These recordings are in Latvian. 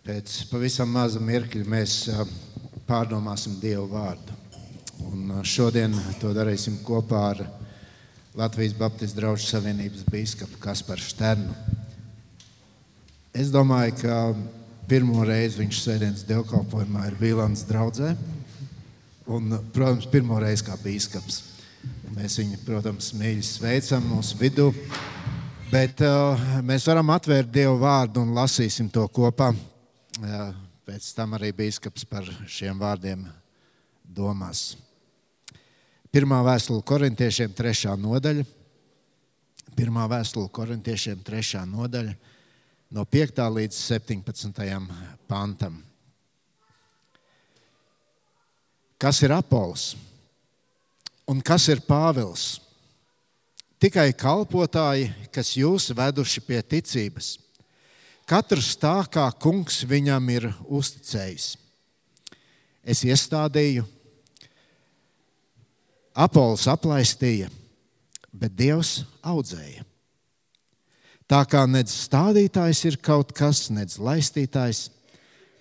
Pēc pavisam maza mirkļa mēs pārdomāsim Dievu vārdu. Un šodien to darīsim kopā ar Latvijas Baptistu draugu savienības biskupu Kasparu Šternu. Es domāju, ka pirmo reizi viņš sēdienas dievkalpojumā ir Vīlāns draudzē. Un, protams, pirmo reizi kā biskups. Mēs viņu, protams, mīļi sveicam mūsu vidū. Bet uh, mēs varam atvērt Dievu vārdu un lasīsim to kopā. Pēc tam arī biskups par šiem vārdiem domās. Pirmā vēstule korintiešiem, trešā nodaļa. Pirmā vēstule korintiešiem, trešā nodaļa, no 5. līdz 17. pantam. Kas ir Apols un kas ir Pāvils? tikai kalpotāji, kas jūs veduši pie ticības. Katrs tā, kā kungs viņam ir uzticējis. Es iestādīju, Apols aplaistīja, bet Dievs audzēja. Tā kā nedz stādītājs ir kaut kas, nedz laistītājs,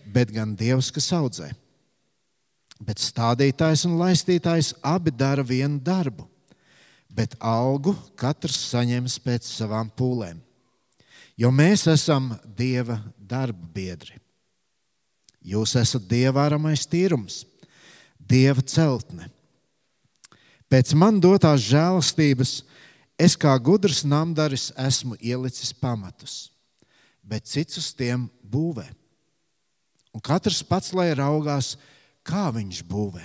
bet gan Dievs, kas audzē. Bet stādītājs un laistītājs abi dara vienu darbu bet algu katrs saņems pēc savām pūlēm. Jo mēs esam Dieva darba biedri. Jūs esat Dieva aramais tīrums, Dieva celtne. Pēc man dotās žēlastības es kā gudrs namdaris esmu ielicis pamatus, bet cits uz tiem būvē. Un katrs pats lai raugās, kā viņš būvē.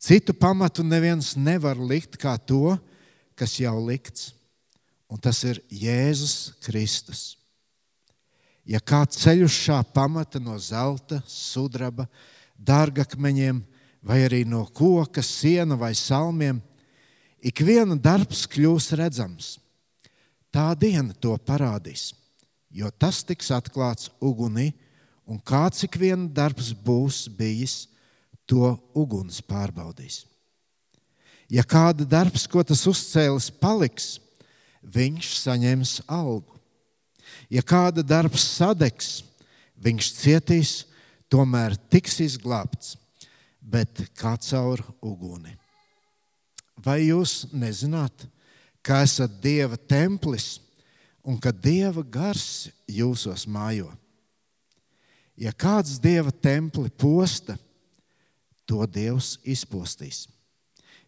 Citu pamatu neviens nevar likt kā to, kas jau likts, un tas ir Jēzus Kristus. Ja kāds ceļ uz šā pamata no zelta, sudraba, dārgakmeņiem, vai arī no koka, siena vai salmiem, ik viena darbs kļūs redzams. Tā diena to parādīs, jo tas tiks atklāts ugunī, un kāds ik viena darbs būs bijis to uguns pārbaudīs. Ja kāda darbs, ko tas uzcēlis, paliks, viņš saņems algu. Ja kāda darbs sadegs, viņš cietīs, tomēr tiks izglābts, bet kā caur uguni. Vai jūs nezināt, ka esat Dieva templis un ka Dieva gars jūsos mājo? Ja kāds Dieva templi posta, to Dievs izpostīs.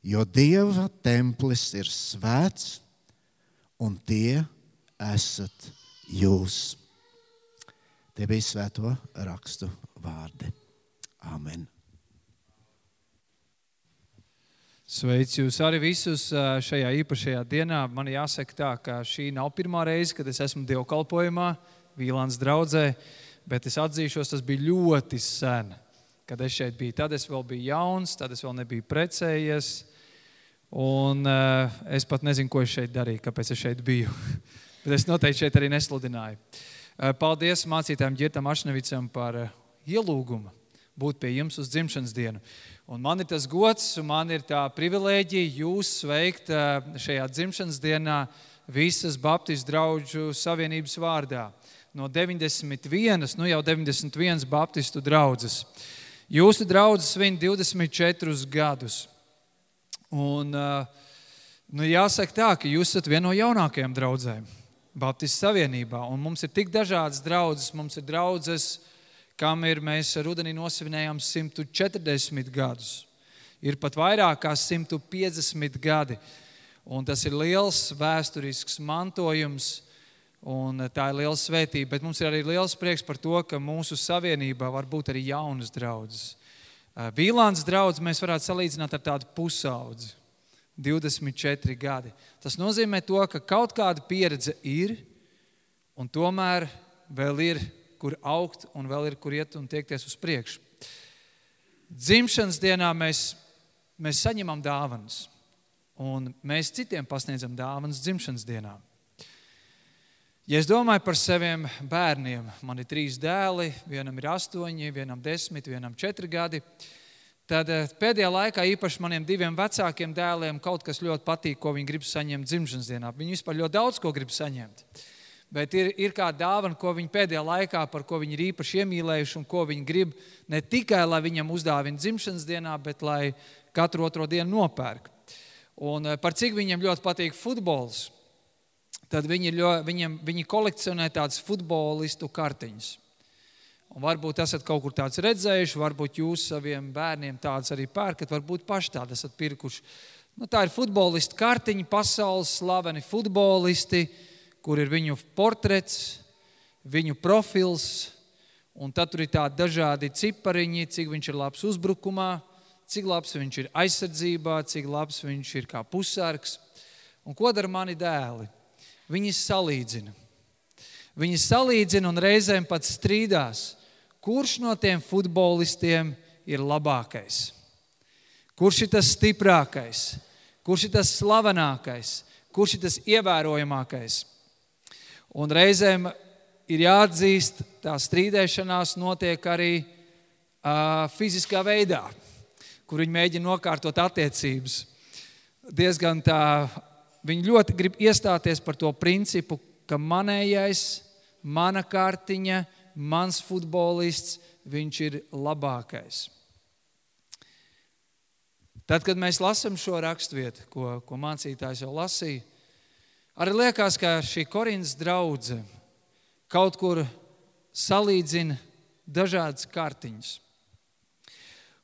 Jo Dieva templis ir svēts, un tie esat jūs. Tie bija svēto rakstu vārdi. Amen. Sveicu jūs arī visus šajā īpašajā dienā. Man jāsaka, tā, ka šī nav pirmā reize, kad es esmu dievkalpojumā, Vīlāns draudzē, bet es atzīšos, tas bija ļoti sen kad es šeit biju. Tad es vēl biju jauns, tad es vēl nebiju precējies. Un uh, es pat nezinu, ko es šeit darīju, kāpēc es šeit biju. Bet es noteikti šeit arī nesludināju. Uh, paldies mācītājiem Girtam Ašnevicam par uh, ielūgumu būt pie jums uz dzimšanas dienu. Un man ir tas gods, man ir tā privilēģija jūs sveikt šajā dzimšanas dienā visas Baptistu draugu savienības vārdā. No 91, nu jau 91 Baptistu draugas. Jūsu draugs svin 24 gadus. Un, nu, jāsaka tā, ka jūs esat viena no jaunākajām draudzēm Baptistu Savienībā. Un mums ir tik dažādas draudzes. Mums ir draudzes, kam ir mēs rudenī nosvinējām 140 gadus. Ir pat vairāk kā 150 gadi. Un tas ir liels vēsturisks mantojums Un eh, tā ir liela svētība, bet mums ir arī liels prieks par to, ka mūsu savienībā var būt arī jaunas draudzes. Vīlāns draugs mēs varētu salīdzināt ar tādu pusaudzi, 24 gadi. Tas nozīmē to, ka kaut kāda pieredze ir, un tomēr vēl ir, kur augt, un vēl ir, kur iet un tiekties uz priekšu. Dzimšanas dienā mēs, mēs saņemam dāvanas, un mēs citiem pasniedzam dāvanas dzimšanas dienā. Ja es domāju par saviem bērniem, man ir trīs dēli, vienam ir astoņi, vienam desmit, vienam četri gadi. Tad eh, pēdējā laikā īpaši maniem diviem vecākiem dēliem kaut kas ļoti patīk, ko viņi grib saņemt dzimšanas dienā. Viņi vispār ļoti daudz ko grib saņemt. bet ir, ir kā dāvana, ko viņi pēdējā laikā, par ko viņi ir īpaši iemīlējuši un ko viņi grib ne tikai, lai viņam uzdāvina dzimšanas dienā, bet lai katru otro dienu nopērk. Un eh, par cik viņiem ļoti patīk futbols, tad viņi, ļoti, viņiem, viņi kolekcionē tādas futbolistu kartiņas. Un varbūt esat kaut kur tāds redzējuši, varbūt jūs saviem bērniem tādas arī pērkat, varbūt paši tādas esat pirkuši. Nu, tā ir futbolistu kartiņa, pasaules slaveni futbolisti, kur ir viņu portrets, viņu profils, un tad tur ir tādi dažādi cipariņi, cik viņš ir labs uzbrukumā, cik labs viņš ir aizsardzībā, cik labs viņš ir kā pusargs. Un ko dara mani dēli? Viņi salīdzina. Viņi salīdzina un reizēm pat strīdās, kurš no tiem futbolistiem ir labākais. Kurš ir tas stiprākais, kurš ir tas slavenākais, kurš ir tas ievērojamākais. Un reizēm ir jāatzīst, tā strīdēšanās notiek arī uh, fiziskā veidā, kur viņi mēģina nokārtot attiecības. Diezgan tā, viņi ļoti grib iestāties par to principu, ka manējais, mana kārtiņa, mans futbolists, viņš ir labākais. Tad, kad mēs lasām šo raksturvietu, ko, ko mācītājs jau lasīja, Arī liekas, ka šī Korintas draudzene kaut kur salīdzina dažādas kartiņas.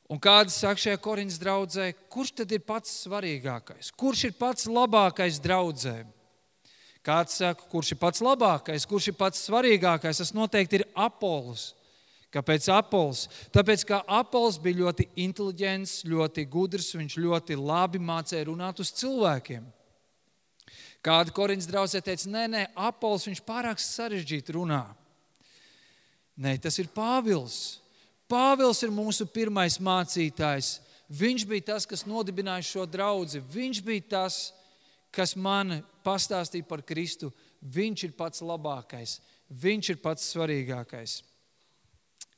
Un kāds saka šajā Korintas draudzē, kurš tad ir pats svarīgākais? Kurš ir pats labākais draudzē? Kāds saka, kurš ir pats labākais, kurš ir pats svarīgākais? Tas noteikti ir Apols. Kāpēc Apols? Tāpēc, ka Apols bija ļoti inteliģents, ļoti gudrs, viņš ļoti labi mācīja runāt uz cilvēkiem. Kāda Korintas draudzē teica, nē, nē, Apols viņš pārāk sarežģīti runā. Nē, tas ir Pāvils. Pāvils ir mūsu pirmais mācītājs. Viņš bija tas, kas nodibināja šo draugu. Viņš bija tas, kas man pastāstīja par Kristu. Viņš ir pats labākais, viņš ir pats svarīgākais.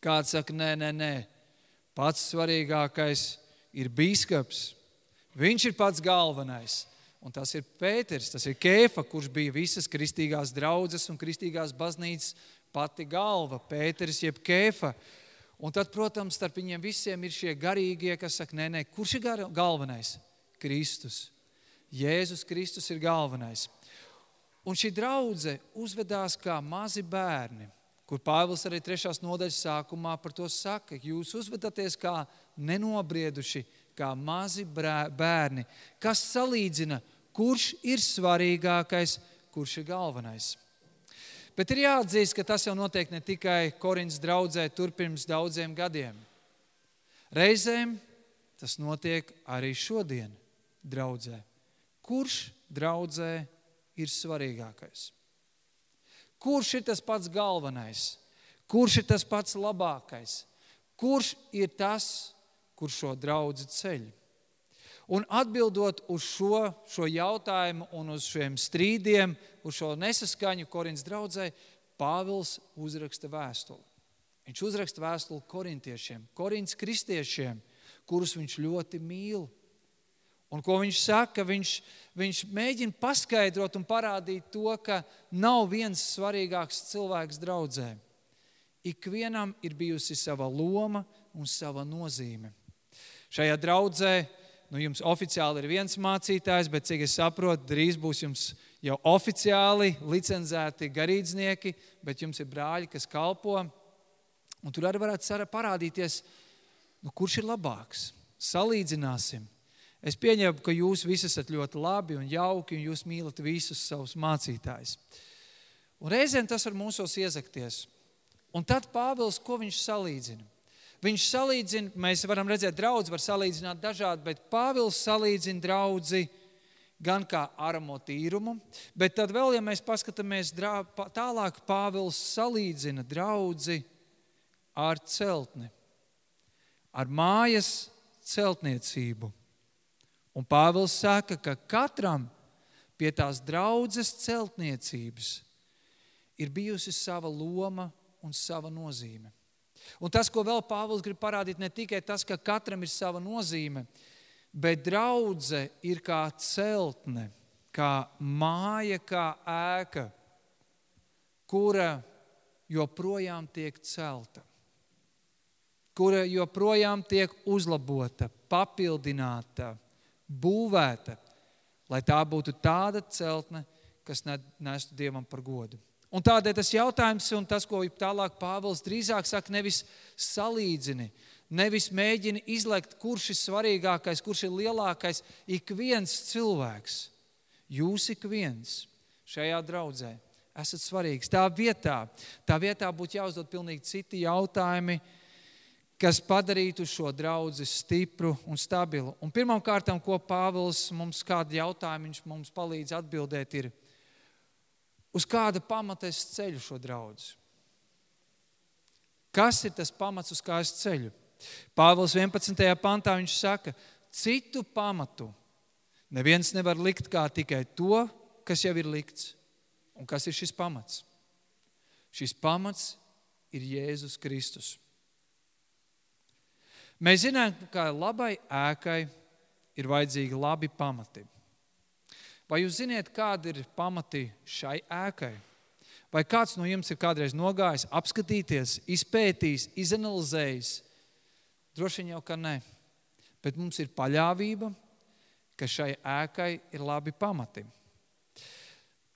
Kāds saka, nē, nē, nē, pats svarīgākais ir biskups. Viņš ir pats galvenais. Un tas ir Pēters, tas ir Kēfa, kurš bija visas kristīgās draudzes un kristīgās baznīcas pati galva. Pēters jeb Kēfa. Un tad, protams, starp viņiem visiem ir šie garīgie, kas saka, nē, nē, kurš ir galvenais? Kristus. Jēzus Kristus ir galvenais. Un šī draudzene uzvedās kā mazi bērni, kur Pāvils arī trešās nodaļas sākumā par to saka. Jūs uzvedaties kā nenobrieduši kā mazi bērni, kas salīdzina, kurš ir svarīgākais, kurš ir galvenais. Bet ir jāatzīst, ka tas jau notiek ne tikai Korintas draudzē, tur pirms daudziem gadiem. Reizēm tas notiek arī šodien, draudzē. Kurš draudzē ir svarīgākais? Kurš ir tas pats galvenais? Kurš ir tas pats labākais? Kurš ir tas, kur šo draugu ceļ. Un atbildot uz šo, šo jautājumu un uz šiem strīdiem, uz šo nesaskaņu Korintas draudzē, Pāvils uzraksta vēstuli. Viņš uzraksta vēstuli korintiešiem, korintas kristiešiem, kurus viņš ļoti mīl. Un ko viņš saka? Viņš, viņš mēģina paskaidrot un parādīt to, ka nav viens svarīgāks cilvēks draudzē. Ikvienam ir bijusi sava loma un sava nozīme. Šajā draudzē nu, jums oficiāli ir viens mācītājs, bet cik es saprotu, drīz būs jums jau oficiāli licencēti garīdznieki, bet jums ir brāļi, kas kalpo. Un tur arī varētu parādīties, nu, kurš ir labāks. Salīdzināsim. Es pieņemu, ka jūs visi esat ļoti labi un jauki, un jūs mīlat visus savus mācītājus. Un reizēm tas var mūsos iezakties. Un tad Pāvils, ko viņš salīdzina? Viņš salīdzina, mēs varam redzēt, draugs var salīdzināt dažādi, bet Pāvils salīdzina draugu gan kā aramo tīrumu, bet tad vēl, ja mēs paskatāmies tālāk, Pāvils salīdzina draugu ar celtni, ar mājas celtniecību. Un Pāvils saka, ka katram pie tās draudzes celtniecības ir bijusi sava loma un sava nozīme. Un tas, ko vēl Pāvils grib parādīt, ne tikai tas, ka katram ir sava nozīme, bet draudzene ir kā celtne, kā māja, kā ēka. kura joprojām tiek celta, kura joprojām tiek uzlabota, papildināta, būvēta, lai tā būtu tāda celtne, kas nestu Dievam par godu. Un tādēļ tas jautājums, un tas, ko tālāk Pāvils drīzāk saka, nevis salīdzini, nevis mēģini izlekt, kurš ir svarīgākais, kurš ir lielākais. Ik viens cilvēks, jūs ik viens šajā draudzē esat svarīgs. Tā vietā, tā vietā būtu jāuzdod pilnīgi citi jautājumi, kas padarītu šo draugu stipru un stabilu. Pirmkārt, ko Pāvils mums kādu jautājumu mums palīdz atbildēt, ir, uz kāda pamata es ceļu šo draugu? Kas ir tas pamats, uz kā es ceļu? Pāvils 11. pantā viņš saka, citu pamatu neviens nevar likt kā tikai to, kas jau ir likts. Un kas ir šis pamats? Šis pamats ir Jēzus Kristus. Mēs zinām, ka labai ēkai ir vajadzīgi labi pamati. Vai jūs zināt, kādi ir pamati šai ēkai? Vai kāds no jums ir kādreiz nogājis, apskatīties, izpētījis, izanalizējis? Droši vien jau ka nē. Bet mums ir paļāvība, ka šai ēkai ir labi pamati.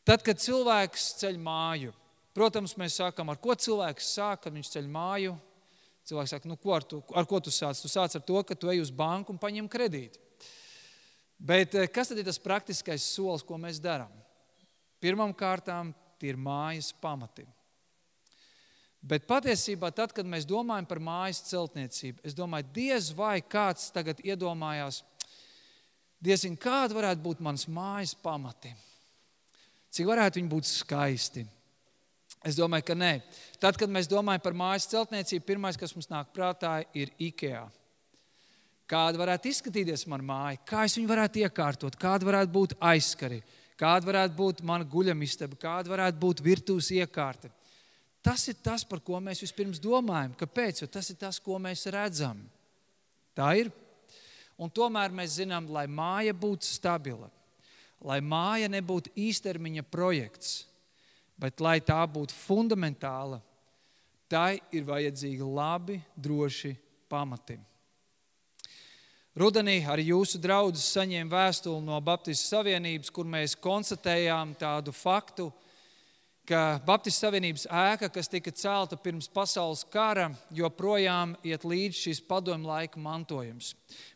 Tad, kad cilvēks ceļ māju, protams, mēs sākam, ar ko cilvēks sāk, kad viņš ceļ māju. Cilvēks saka, nu, ko ar, tu, ar ko tu sāc? Tu sāc ar to, ka tu ej uz banku un paņem kredītu. Bet eh, kas tad ir tas praktiskais solis, ko mēs darām? Pirmkārt, tie ir mājas pamati. Bet patiesībā, tad, kad mēs domājam par mājas celtniecību, es domāju, diez vai kāds tagad iedomājās, diezin kāda varētu būt mans mājas pamati. Cik varētu viņi būt skaisti? Es domāju, ka nē. Tad, kad mēs domājam par mājas celtniecību, pirmais, kas mums nāk prātā, ir IKEA. Kāda varētu izskatīties mana māja, kā es viņu varētu iekārtot, kāda varētu būt aizskari, kāda varētu būt mana guļamistaba, kāda varētu būt virtuves iekārta. Tas ir tas, par ko mēs vispirms domājam. Kāpēc? Jo tas ir tas, ko mēs redzam. Tā ir. Un tomēr mēs zinām, lai māja būtu stabila, lai māja nebūtu īstermiņa projekts, bet lai tā būtu fundamentāla, tai ir vajadzīgi labi, droši pamati. Rudenī arī jūsu draugs saņēma vēstuli no Baptistu Savienības, kur mēs konstatējām tādu faktu, ka Baptistu Savienības ēka, kas tika celta pirms pasaules kara, joprojām iet līdz šis padomju laika mantojums.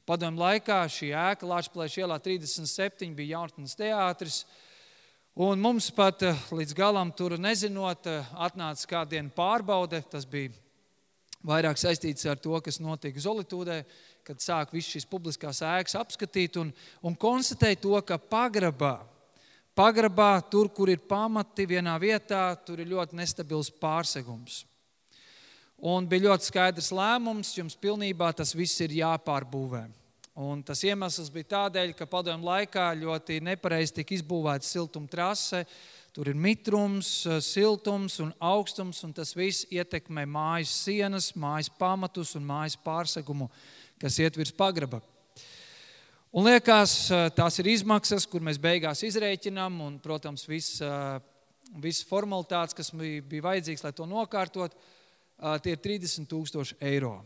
Padomju laikā šī ēka Latvijas ielā 37 bija jaunatnes teātris. Un mums pat eh, līdz galam tur nezinot, eh, atnāca kādiena pārbaude. Tas bija vairāk saistīts ar to, kas notika Zolitūdē, kad sāk visas šīs publiskās ēkas apskatīt un, un konstatēt to, ka pagrabā, pagrabā, tur, kur ir pamati vienā vietā, tur ir ļoti nestabils pārsegums. Un bija ļoti skaidrs lēmums, jums pilnībā tas viss ir jāpārbūvē. Un tas iemesls bija tādēļ, ka padomju laikā ļoti nepareizi tika izbūvēta siltuma trase. Tur ir mitrums, siltums un augstums, un tas viss ietekmē mājas sienas, mājas pamatus un mājas pārsegumu kas iet virs pagraba. Un liekas, tās ir izmaksas, kur mēs beigās izrēķinām, un, protams, visas vis formalitātes, kas bija, vajadzīgas, lai to nokārtot, tie ir 30,000 eiro.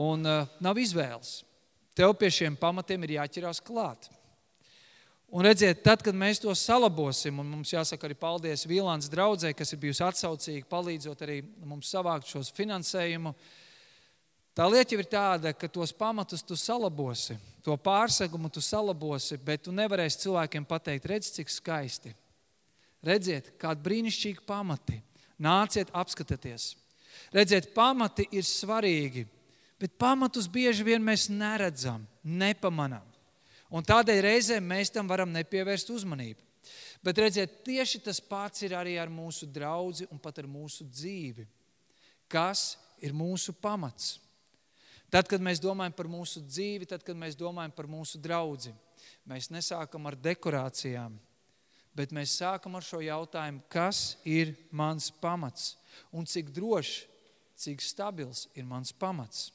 Un nav izvēles. Tev pie šiem pamatiem ir jāķerās klāt. Un redziet, tad, kad mēs to salabosim, un mums jāsaka arī paldies Vīlāns draudzē, kas ir bijusi atsaucīga, palīdzot arī mums savākt šos finansējumu, Tā lieta ir tāda, ka tos pamatus tu salabosi, to pārsegumu tu salabosi, bet tu nevarēsi cilvēkiem pateikt, redz, cik skaisti. Redziet, kādi brīnišķīgi pamati. Nāciet, apskatieties. Redziet, pamati ir svarīgi, bet pamatus bieži vien mēs neredzam, nepamanām. Un tādēļ reizēm mēs tam varam nepievērst uzmanību. Bet redziet, tieši tas pats ir arī ar mūsu draugu un pat ar mūsu dzīvi. Kas ir mūsu pamats? Tad, kad mēs domājam par mūsu dzīvi, tad, kad mēs domājam par mūsu draugu, mēs nesākam ar dekorācijām, bet mēs sākam ar šo jautājumu, kas ir mans pamats un cik drošs, cik stabils ir mans pamats.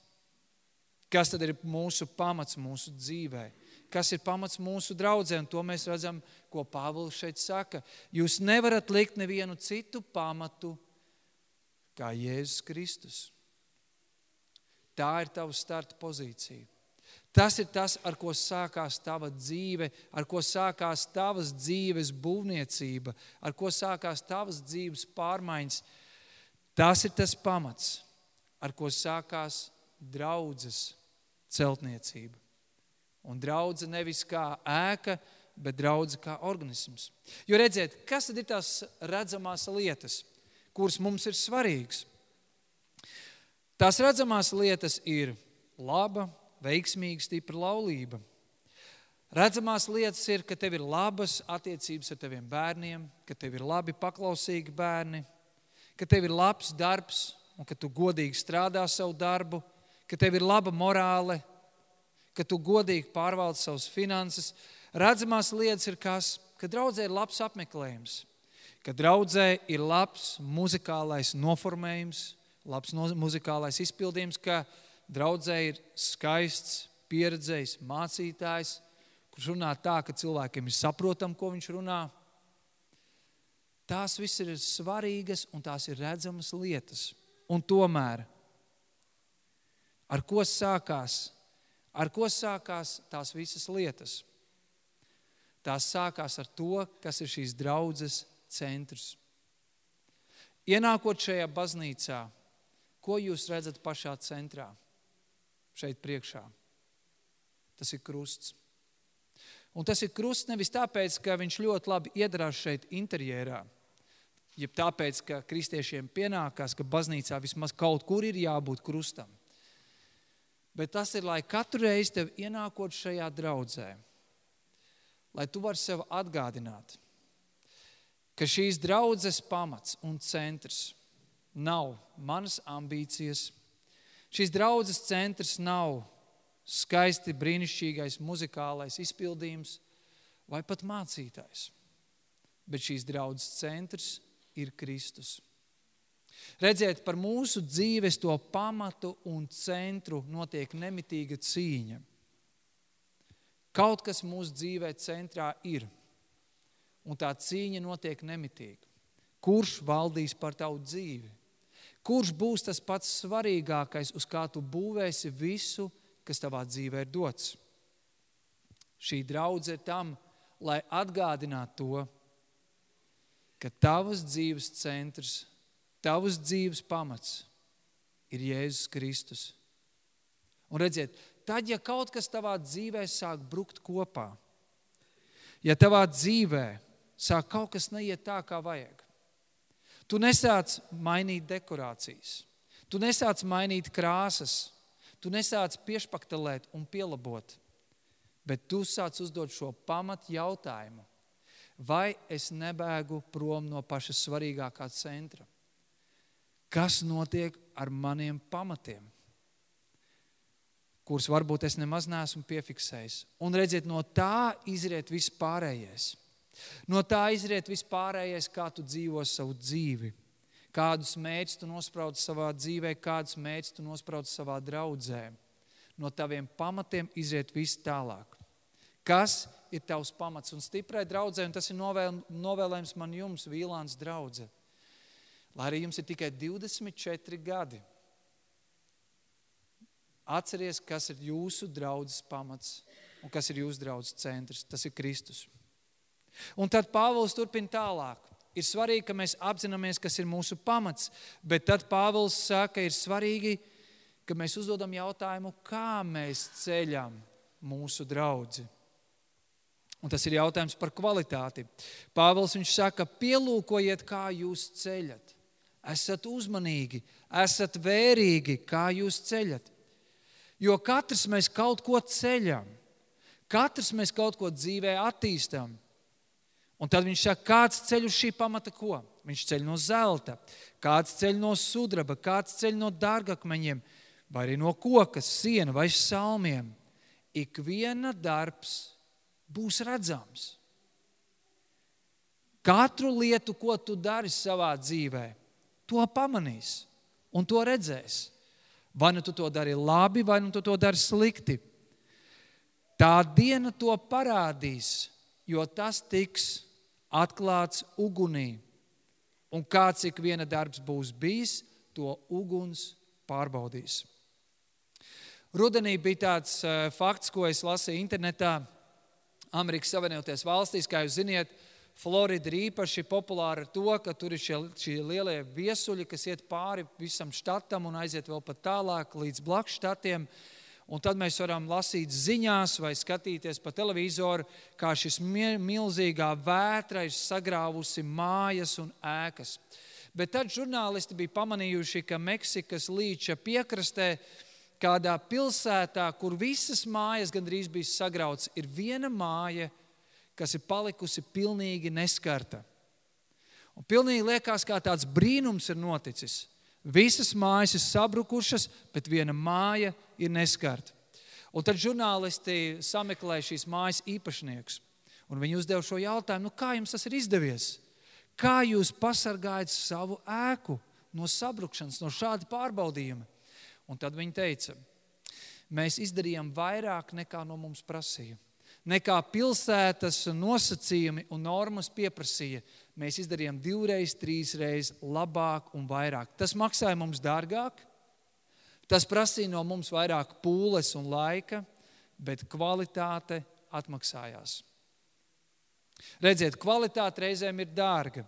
Kas tad ir mūsu pamats mūsu dzīvē? Kas ir pamats mūsu draudzē. To mēs redzam, ko Pāvils šeit saka. Jūs nevarat likt nevienu citu pamatu kā Jēzus Kristus. Tā ir tava starta pozīcija. Tas ir tas, ar ko sākās tava dzīve, ar ko sākās tavas dzīves būvniecība, ar ko sākās tavas dzīves pārmaiņas. Tas ir tas pamats, ar ko sākās draudzes celtniecība. Un draudze nevis kā ēka, bet draudze kā organisms. Jo redziet, kas tad ir tās redzamās lietas, kuras mums ir svarīgas? Tās redzamās lietas ir laba, veiksmīga, stipra laulība. Redzamās lietas ir, ka tev ir labas attiecības ar taviem bērniem, ka tev ir labi paklausīgi bērni, ka tev ir labs darbs un ka tu godīgi strādā savu darbu, ka tev ir laba morāle, ka tu godīgi pārvaldi savus finanses. Redzamās lietas ir kas, ka draudzē ir labs apmeklējums, ka draudzē ir labs muzikālais noformējums, labs muzikālais izpildījums, ka Draudzē ir skaists, pieredzējis mācītājs, kurš runā tā, ka cilvēkiem ir saprotami, ko viņš runā. Tās viss ir svarīgas un tās ir redzamas lietas. Un tomēr, ar ko sākās, ar ko sākās tās visas lietas? Tās sākās ar to, kas ir šīs draudzes centrs. Ienākot šajā baznīcā, ko jūs redzat pašā centrā? šeit priekšā. Tas ir krusts. Un tas ir krusts nevis tāpēc, ka viņš ļoti labi iedarās šeit interjerā, jeb tāpēc, ka kristiešiem pienākās, ka baznīcā vismaz kaut kur ir jābūt krustam. Bet tas ir, lai katru reizi tev ienākot šajā draudzē, lai tu vari sev atgādināt, ka šīs draudzes pamats un centrs nav manas ambīcijas, Šīs draudzes centrs nav skaisti brīnišķīgais muzikālais izpildījums vai pat mācītājs, bet šīs draudzes centrs ir Kristus. Redziet, par mūsu dzīves to pamatu un centru notiek nemitīga cīņa. Kaut kas mūsu dzīvē centrā ir, un tā cīņa notiek nemitīgi. Kurš valdīs par tavu dzīvi? Kurš būs tas pats svarīgākais, uz kā tu būvēsi visu, kas tavā dzīvē ir dots? Šī draudzene ir tam, lai atgādinātu to, ka tavas dzīves centrs, tavas dzīves pamats ir Jēzus Kristus. Un redziet, tad, ja kaut kas tavā dzīvē sāk brukt kopā, ja tavā dzīvē sāk kaut kas neiet tā, kā vajag, Tu nesāc mainīt dekorācijas, tu nesāc mainīt krāsas, tu nesāc piešpaktelēt un pielabot, bet tu sāc uzdot šo pamatu jautājumu. Vai es nebēgu prom no paša svarīgākā centra? Kas notiek ar maniem pamatiem? kurus varbūt es nemaz neesmu piefiksējis. Un redziet, no tā izriet viss pārējais. No tā izriet vispārējais, kā tu dzīvo savu dzīvi. Kādus mērķus tu nospraudzi savā dzīvē, kādus mērķus tu nospraudzi savā draudzē. No taviem pamatiem izriet viss tālāk. Kas ir tavs pamats un stiprai draudzē, un tas ir novēl, novēlējums man jums, Vīlāns draudze. Lai arī jums ir tikai 24 gadi. Atceries, kas ir jūsu draudzes pamats un kas ir jūsu draudzes centrs. Tas ir Kristus. Un tad Pāvils turpina tālāk. Ir svarīgi, ka mēs apzināmies, kas ir mūsu pamats, bet tad Pāvils saka, ir svarīgi, ka mēs uzdodam jautājumu, kā mēs ceļam mūsu draugu. Un tas ir jautājums par kvalitāti. Pāvils viņš saka, pielūkojiet, kā jūs ceļat. Esat uzmanīgi, esat vērīgi, kā jūs ceļat. Jo katrs mēs kaut ko ceļam, katrs mēs kaut ko dzīvē attīstām. Un tad viņš saka, kāds ceļ uz šī pamata ko? Viņš ceļ no zelta, kāds ceļ no sudraba, kāds ceļ no dārgakmeņiem, vai arī no koka, siena vai salmiem. Ik viena darbs būs redzams. Katru lietu, ko tu dari savā dzīvē, to pamanīs un to redzēs. Vai nu tu to dari labi, vai nu tu to dari slikti. Tā diena to parādīs, jo tas tiks atklāts ugunī. Un kāds ik viena darbs būs bijis, to uguns pārbaudīs. Rudenī bija tāds uh, fakts, ko es lasīju internetā. Amerikas Savienotajās valstīs, kā jūs zināt, Florida ir īpaši populāra ar to, ka tur ir šie, šie lielie viesuļi, kas iet pāri visam štatam un aiziet vēl pat tālāk līdz blakus štatiem. Un tad mēs varam lasīt ziņās vai skatīties pa televizoru, kā šis milzīgā vētra ir sagrāvusi mājas un ēkas. Bet tad žurnālisti bija pamanījuši, ka Meksikas līča piekrastē kādā pilsētā, kur visas mājas gandrīz bija sagrautas, ir viena māja, kas ir palikusi pilnīgi neskarta. Un pilnīgi liekas, kā tāds brīnums ir noticis. Visas mājas ir sabrukušas, bet viena māja ir neskarta. Un tad žurnālisti sameklēja šīs mājas īpašniekus. Un viņi uzdeva šo jautājumu, nu kā jums tas ir izdevies? Kā jūs pasargājat savu ēku no sabrukšanas, no šāda pārbaudījuma? Un tad viņi teica, mēs izdarījām vairāk nekā no mums prasīja. Nekā pilsētas nosacījumi un normas pieprasīja. Mēs izdarījām divreiz, trīsreiz labāk un vairāk. Tas maksāja mums dārgāk, tas prasīja no mums vairāk pūles un laika, bet kvalitāte atmaksājās. Redziet, kvalitāte reizēm ir dārga.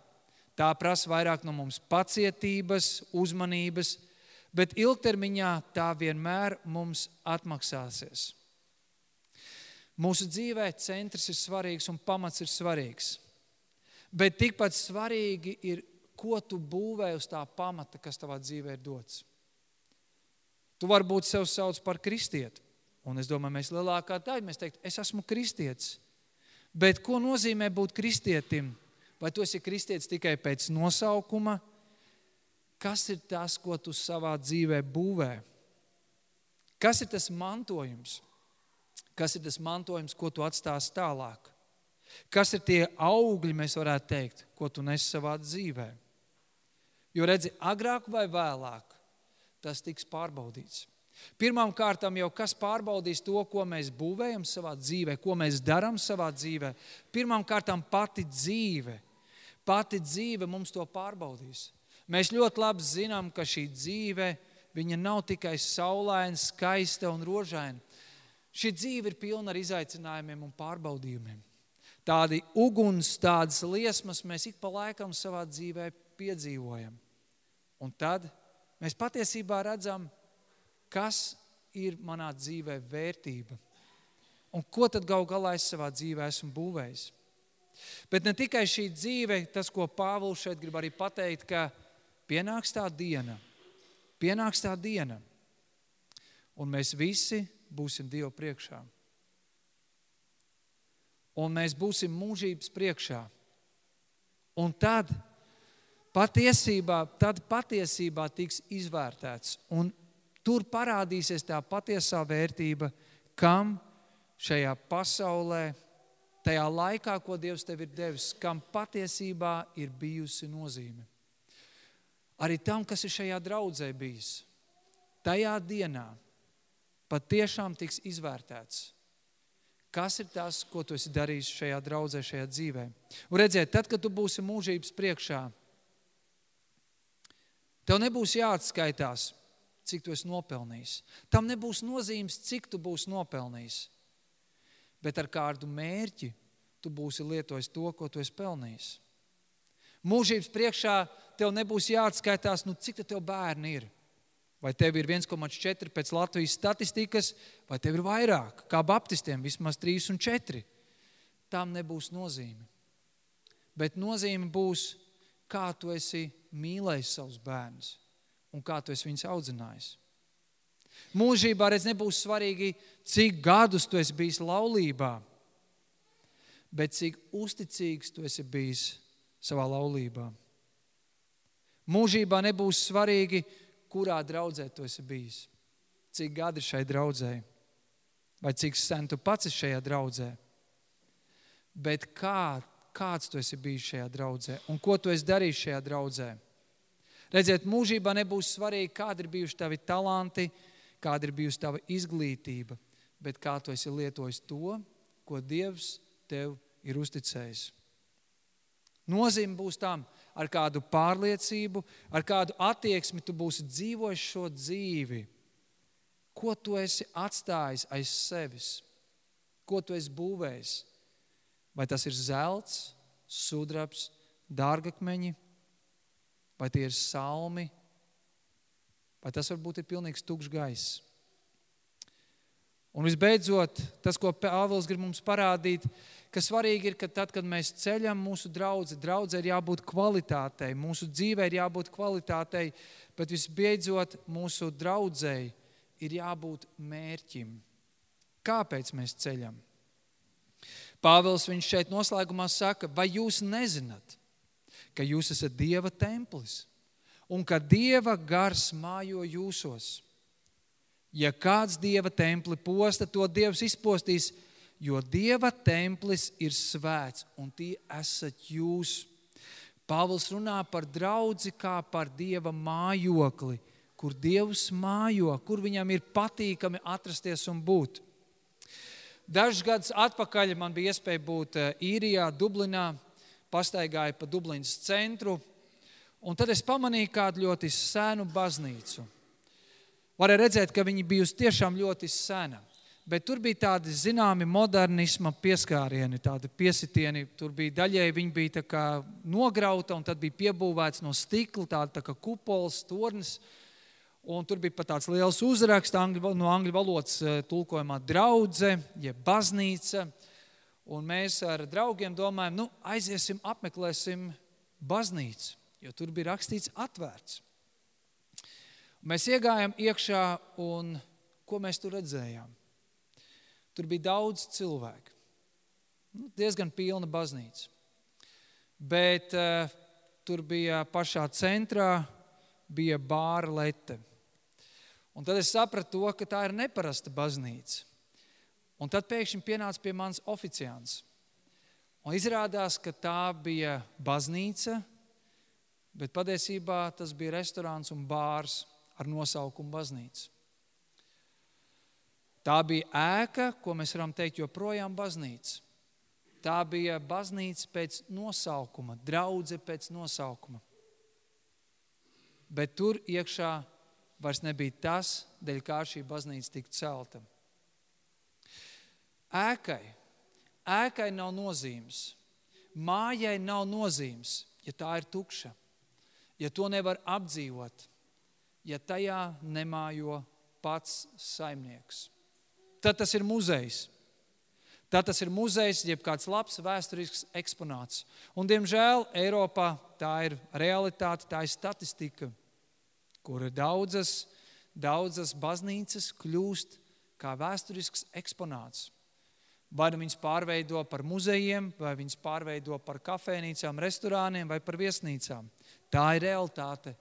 Tā prasa vairāk no mums pacietības, uzmanības, bet ilgtermiņā tā vienmēr mums atmaksāsies. Mūsu dzīvē centrs ir svarīgs un pamats ir svarīgs. Bet tikpat svarīgi ir, ko tu būvē uz tā pamata, kas tavā dzīvē ir dots. Tu varbūt sev sauc par kristieti. Un es domāju, mēs lielākā daļa mēs teiktu, es esmu kristietis. Bet ko nozīmē būt kristietim? Vai tu esi kristietis tikai pēc nosaukuma, kas ir tas, ko tu savā dzīvē būvē? Kas ir tas mantojums? Kas ir tas mantojums, ko tu atstāsi tālāk? Kas ir tie augļi, mēs varētu teikt, ko tu nes savā dzīvē? Jo redzi, agrāk vai vēlāk tas tiks pārbaudīts. Pirmām kārtām jau kas pārbaudīs to, ko mēs būvējam savā dzīvē, ko mēs darām savā dzīvē. Pirmām kārtām pati dzīve. Pati dzīve mums to pārbaudīs. Mēs ļoti labi zinām, ka šī dzīve nav tikai saulaina, skaista un rožaina. Šī dzīve ir pilna ar izaicinājumiem un pārbaudījumiem. Tādi uguns, tādas liesmas mēs ik pa laikam savā dzīvē piedzīvojam. Un tad mēs patiesībā redzam, kas ir manā dzīvē vērtība un ko tad gal galā es savā dzīvē esmu būvējis. Bet ne tikai šī dzīve, tas, ko Pāvils šeit grib arī pateikt, ka pienāks tā diena, pienāks tā diena, un mēs visi būsim Dieva priekšā. Un mēs būsim mūžības priekšā. Un tad patiesībā, tad patiesībā tiks izvērtēts. Un tur parādīsies tā patiesā vērtība, kam šajā pasaulē, tajā laikā, ko Dievs tev ir devis, kam patiesībā ir bijusi nozīme arī tam, kas ir šajā draudzē bijis. Tajā dienā patiešām tiks izvērtēts, kas ir tas, ko tu esi darījis šajā draudzē, šajā dzīvē. Un redziet, tad, kad tu būsi mūžības priekšā, tev nebūs jāatskaitās, cik tu esi nopelnījis. Tam nebūs nozīmes, cik tu būsi nopelnījis. Bet ar kādu mērķi tu būsi lietojis to, ko tu esi pelnījis. Mūžības priekšā tev nebūs jāatskaitās, nu, cik tev bērni ir. Vai tev ir 1,4 pēc Latvijas statistikas, vai tev ir vairāk, kā baptistiem, vismaz 3 un 4. Tam nebūs nozīme. Bet nozīme būs, kā tu esi mīlējis savus bērnus un kā tu esi viņus audzinājis. Mūžībā redz nebūs svarīgi, cik gadus tu esi bijis laulībā, bet cik uzticīgs tu esi bijis savā laulībā. Mūžībā nebūs svarīgi, kurā draudzē tu esi bijis, cik gadi šai draudzē, vai cik sen tu pats esi šajā draudzē. Bet kā, kāds tu esi bijis šajā draudzē un ko tu esi darījis šajā draudzē? Redziet, mūžībā nebūs svarīgi, kādi ir bijuši tavi talanti, kāda ir bijusi tava izglītība, bet kā tu esi lietojis to, ko Dievs tev ir uzticējis. Nozīme būs tam, ar kādu pārliecību, ar kādu attieksmi tu būsi dzīvojis šo dzīvi. Ko tu esi atstājis aiz sevis? Ko tu esi būvējis? Vai tas ir zelts, sudrabs, dārgakmeņi, vai tie ir salmi, vai tas varbūt ir pilnīgs tukšs gaiss? Un visbeidzot, tas, ko Pāvils grib mums parādīt, ka svarīgi ir, ka tad, kad mēs ceļam mūsu draugu, draudzē ir jābūt kvalitātei, mūsu dzīvē ir jābūt kvalitātei, bet visbeidzot, mūsu draudzēji ir jābūt mērķim. Kāpēc mēs ceļam? Pāvils viņš šeit noslēgumā saka, vai jūs nezināt, ka jūs esat Dieva templis un ka Dieva gars mājo jūsos? Ja kāds dieva templi posta, to dievs izpostīs, jo dieva templis ir svēts un tie esat jūs. Pāvils runā par draugu kā par dieva mājokli, kur dievs mājo, kur viņam ir patīkami atrasties un būt. Dažus gadus atpakaļ man bija iespēja būt eh, īrijā, Dublinā, pastaigāju pa Dublinas centru, un tad es pamanīju kādu ļoti senu baznīcu varēja redzēt, ka viņi bijusi tiešām ļoti sena. Bet tur bija tādi zināmi modernisma pieskārieni, tādi piesitieni. Tur bija daļēji viņi bija nograuta un tad bija piebūvēts no stikla, tāda tā kā kupols, tornis. Un tur bija pat tāds liels uzraksts angļu, no angļu valodas eh, tulkojumā draudzene, jeb baznīca. Un mēs ar draugiem domājam, nu, aiziesim, apmeklēsim baznīcu, jo tur bija rakstīts atvērts. Mēs iegājām iekšā, un ko mēs tur redzējām? Tur bija daudz cilvēku. Nu, diezgan pilna baznīca. Bet uh, tur bija pašā centrā bija bāra lete. Un tad es sapratu, to, ka tā ir neparasta baznīca. Un tad pēkšņi pienāca pie manis oficiāls. Un izrādās, ka tā bija baznīca, bet patiesībā tas bija restorāns un bārs ar nosaukumu baznīca. Tā bija ēka, ko mēs varam teikt, joprojām baznīca. Tā bija baznīca pēc nosaukuma, draudzene pēc nosaukuma. Bet tur iekšā vairs nebija tas, dēļ kā šī baznīca tika celta. Ēkai, ēkai nav nozīmes, mājai nav nozīmes, ja tā ir tukša, ja to nevar apdzīvot ja tajā nemājo pats saimnieks. Tad tas ir muzejs. Tad tas ir muzejs, jeb kāds labs vēsturisks eksponāts. Un, diemžēl Eiropā tā ir realitāte, tā ir statistika, kur daudzas, daudzas baznīcas kļūst kā vēsturisks eksponāts. Vai nu viņas pārveido par muzejiem, vai viņas pārveido par kafejnīcām, restorāniem vai par viesnīcām. Tā ir realitāte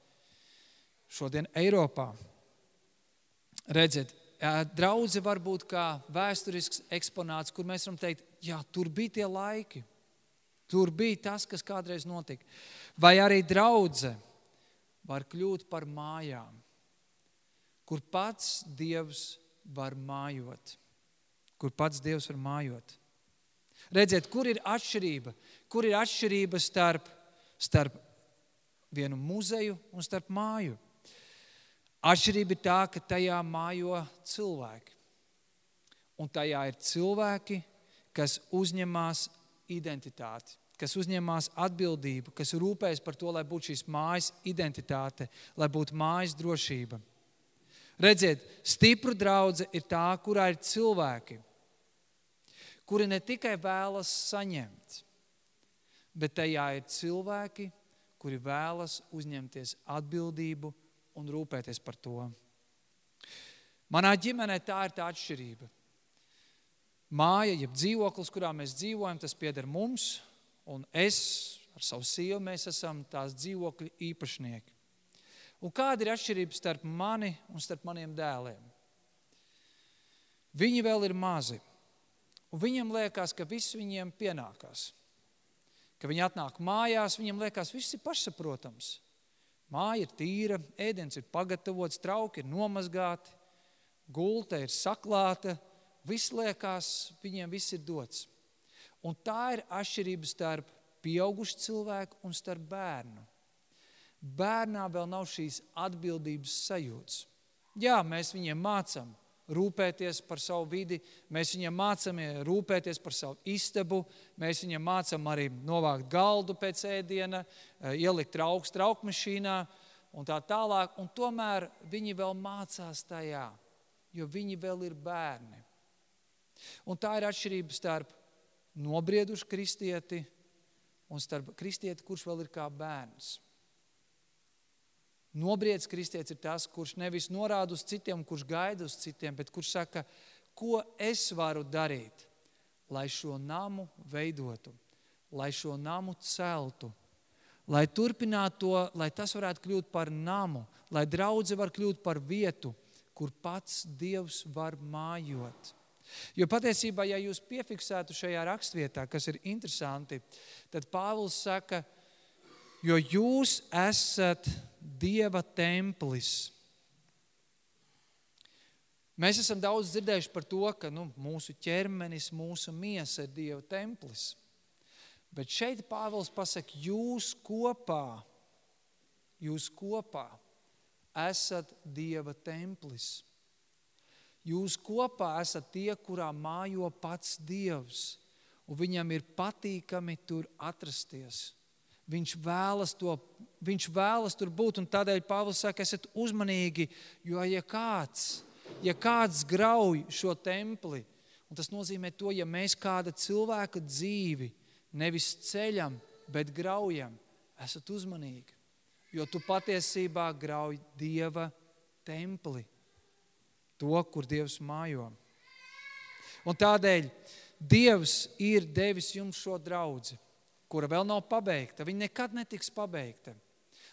šodien Eiropā. Redziet, draudzene var būt kā vēsturisks eksponāts, kur mēs varam teikt, jā, tur bija tie laiki. Tur bija tas, kas kādreiz notika. Vai arī draudzene var kļūt par mājām, kur pats Dievs var mājot. Kur pats Dievs var mājot. Redziet, kur ir atšķirība? Kur ir atšķirība starp, starp vienu muzeju un starp māju? Atšķirība ir tā, ka tajā mājo cilvēki. Un tajā ir cilvēki, kas uzņemās identitāti, kas uzņemās atbildību, kas rūpējas par to, lai būtu šīs mājas identitāte, lai būtu mājas drošība. Redziet, stipra draudzene ir tā, kurā ir cilvēki, kuri ne tikai vēlas saņemt, bet tajā ir cilvēki, kuri vēlas uzņemties atbildību un rūpēties par to. Manā ģimenē tā ir tā atšķirība. Māja, jeb dzīvoklis, kurā mēs dzīvojam, tas pieder mums, un es ar savu sievu mēs esam tās dzīvokļa īpašnieki. Un kāda ir atšķirība starp mani un starp maniem dēliem? Viņi vēl ir mazi, un viņiem liekas, ka viss viņiem pienākās. Ka viņi atnāk mājās, viņiem liekas, viss ir pašsaprotams. Māja ir tīra, ēdiens ir pagatavots, trauki ir nomazgāti, gulta ir saklāta, viss liekas, viņiem viss ir dots. Un tā ir atšķirība starp pieaugušu cilvēku un starp bērnu. Bērnā vēl nav šīs atbildības sajūtas. Jā, mēs viņiem mācām rūpēties par savu vidi, mēs viņiem mācām rūpēties par savu istabu, mēs viņiem mācām arī novākt galdu pēc ēdiena, eh, ielikt augstu traukmašīnā un tā tālāk. Un tomēr viņi vēl mācās tajā, jo viņi vēl ir bērni. Un tā ir atšķirība starp nobriedušu kristieti un starp kristieti, kurš vēl ir kā bērns. Nobriedz kristietis ir tas, kurš nevis norāda uz citiem, kurš gaida uz citiem, bet kurš saka, ko es varu darīt, lai šo namu veidotu, lai šo namu celtu, lai turpinātu to, lai tas varētu kļūt par namu, lai draudzene var kļūt par vietu, kur pats Dievs var mājot. Jo patiesībā, ja jūs piefiksētu šajā rakstvietā, kas ir interesanti, tad Pāvils saka, jo jūs esat Dieva templis. Mēs esam daudz dzirdējuši par to, ka nu, mūsu ķermenis, mūsu miesa ir Dieva templis. Bet šeit Pāvils pasaka, jūs kopā, jūs kopā esat Dieva templis. Jūs kopā esat tie, kurā mājo pats Dievs, un viņam ir patīkami tur atrasties. Viņš vēlas, to, viņš vēlas tur būt, un tādēļ Pāvils saka, esiet uzmanīgi, jo ja kāds, ja kāds grauj šo templi, un tas nozīmē to, ja mēs kāda cilvēka dzīvi nevis ceļam, bet graujam, esat uzmanīgi, jo tu patiesībā grauj Dieva templi to, kur Dievs mājo. Un tādēļ Dievs ir devis jums šo draugu, kura vēl nav pabeigta. Viņa nekad netiks pabeigta.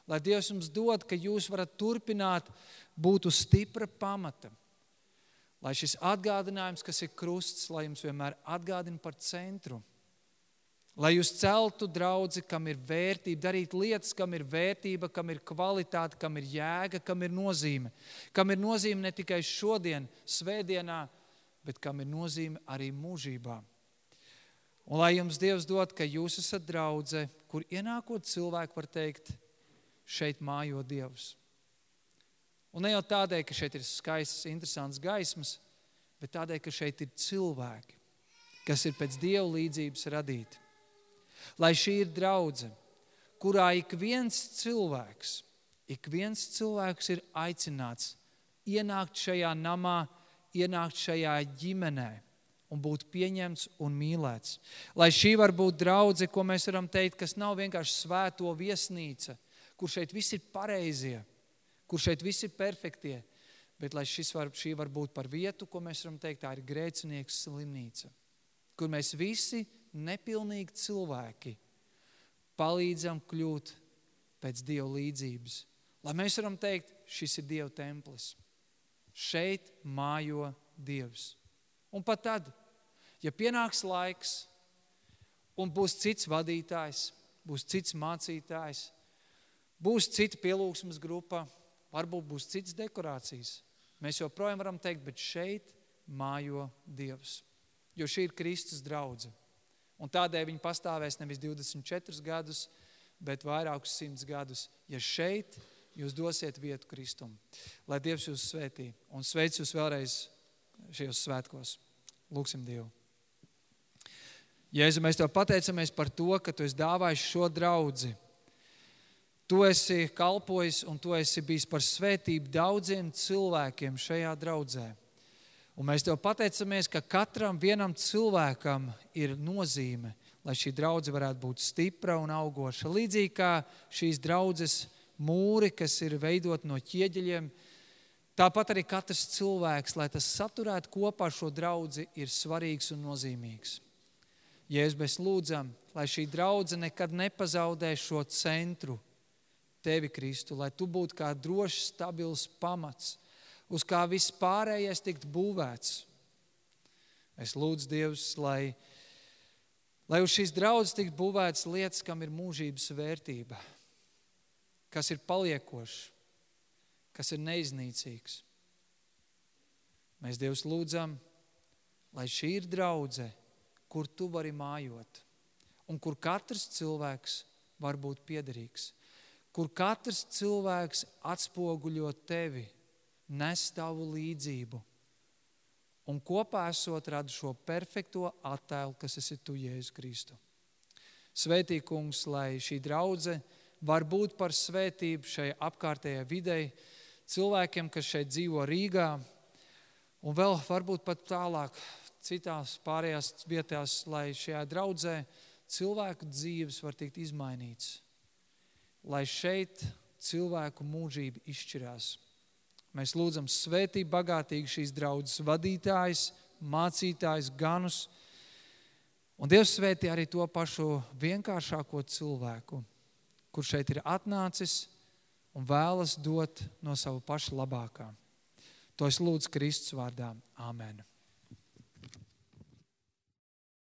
Lai Dievs jums dod, ka jūs varat turpināt būt uz stipra pamata. Lai šis atgādinājums, kas ir krusts, lai jums vienmēr atgādina par centru lai jūs celtu draugu, kam ir vērtība, darīt lietas, kam ir vērtība, kam ir kvalitāte, kam ir jēga, kam ir nozīme. Kam ir nozīme ne tikai šodien, svētdienā, bet kam ir nozīme arī mūžībā. Un lai jums Dievs dod, ka jūs esat draudzē, kur ienākot cilvēku var teikt, šeit mājo Dievs. Un ne jau tādēļ, ka šeit ir skaistas, interesantas gaismas, bet tādēļ, ka šeit ir cilvēki, kas ir pēc Dieva līdzības radīti lai šī ir draudzene, kurā ik viens cilvēks, ik viens cilvēks ir aicināts ienākt šajā namā, ienākt šajā ģimenē un būt pieņemts un mīlēts. Lai šī var būt draudzene, ko mēs varam teikt, kas nav vienkārši svēto viesnīca, kur šeit viss ir pareizie, kur šeit viss ir perfektie, bet lai var, šī var būt par vietu, ko mēs varam teikt, tā ir grēcinieks slimnīca, kur mēs visi nepilnīgi cilvēki palīdzam kļūt pēc Dieva līdzības. Lai mēs varam teikt, šis ir Dieva templis. Šeit mājo Dievs. Un pat tad, ja pienāks laiks, un būs cits vadītājs, būs cits mācītājs, būs cita pielūgsmes grupa, varbūt būs cits dekorācijas. Mēs joprojām varam teikt, bet šeit mājo Dievs. Jo šī ir Kristus draudzene. Un tādēļ viņi pastāvēs nevis 24 gadus, bet vairākus simtus gadus, ja šeit jūs dosiet vietu Kristum. Lai Dievs jūs svētī un sveic jūs vēlreiz šajos svētkos. Lūksim Dievu. Jēzu, mēs tev pateicamies par to, ka tu esi dāvājis šo draugu. Tu esi kalpojis un tu esi bijis par svētību daudziem cilvēkiem šajā draudzē. Un mēs tev pateicamies, ka katram vienam cilvēkam ir nozīme, lai šī draudzene varētu būt stipra un augoša. Līdzīgi kā šīs draudzes mūri, kas ir veidot no ķieģeļiem, tāpat arī katrs cilvēks, lai tas saturētu kopā šo draugu, ir svarīgs un nozīmīgs. Jēzus, mēs lūdzam, lai šī draudzene nekad nepazaudē šo centru, tevi, Kristu, lai tu būtu kā drošs, stabils pamats uz kā viss pārējais tiktu būvēts. Es lūdzu Dievs, lai, lai uz šīs draudzes tiktu būvētas lietas, kam ir mūžības vērtība, kas ir paliekošs, kas ir neiznīcīgs. Mēs Dievs lūdzam, lai šī ir draudzene, kur tu vari mājot, un kur katrs cilvēks var būt piederīgs, kur katrs cilvēks atspoguļo tevi, nes tavu līdzību. Un kopā esot rada šo perfekto attēlu, kas esi tu, Jēzus Kristu. Svētī, kungs, lai šī draudzene var būt par svētību šai apkārtējai videi, cilvēkiem, kas šeit dzīvo Rīgā, un vēl varbūt pat tālāk, citās pārējās vietās, lai šajā draudzē cilvēku dzīves var tikt izmainīts, lai šeit cilvēku mūžība izšķirās. Mēs lūdzam svētību bagātīgi šīs draudzes vadītājs, mācītājs, ganus, un Dievs svētī arī to pašu vienkāršāko cilvēku kurš šeit ir atnācis un vēlas dot no sava paša labākā. To es lūdzu Kristus vārdā. Āmen!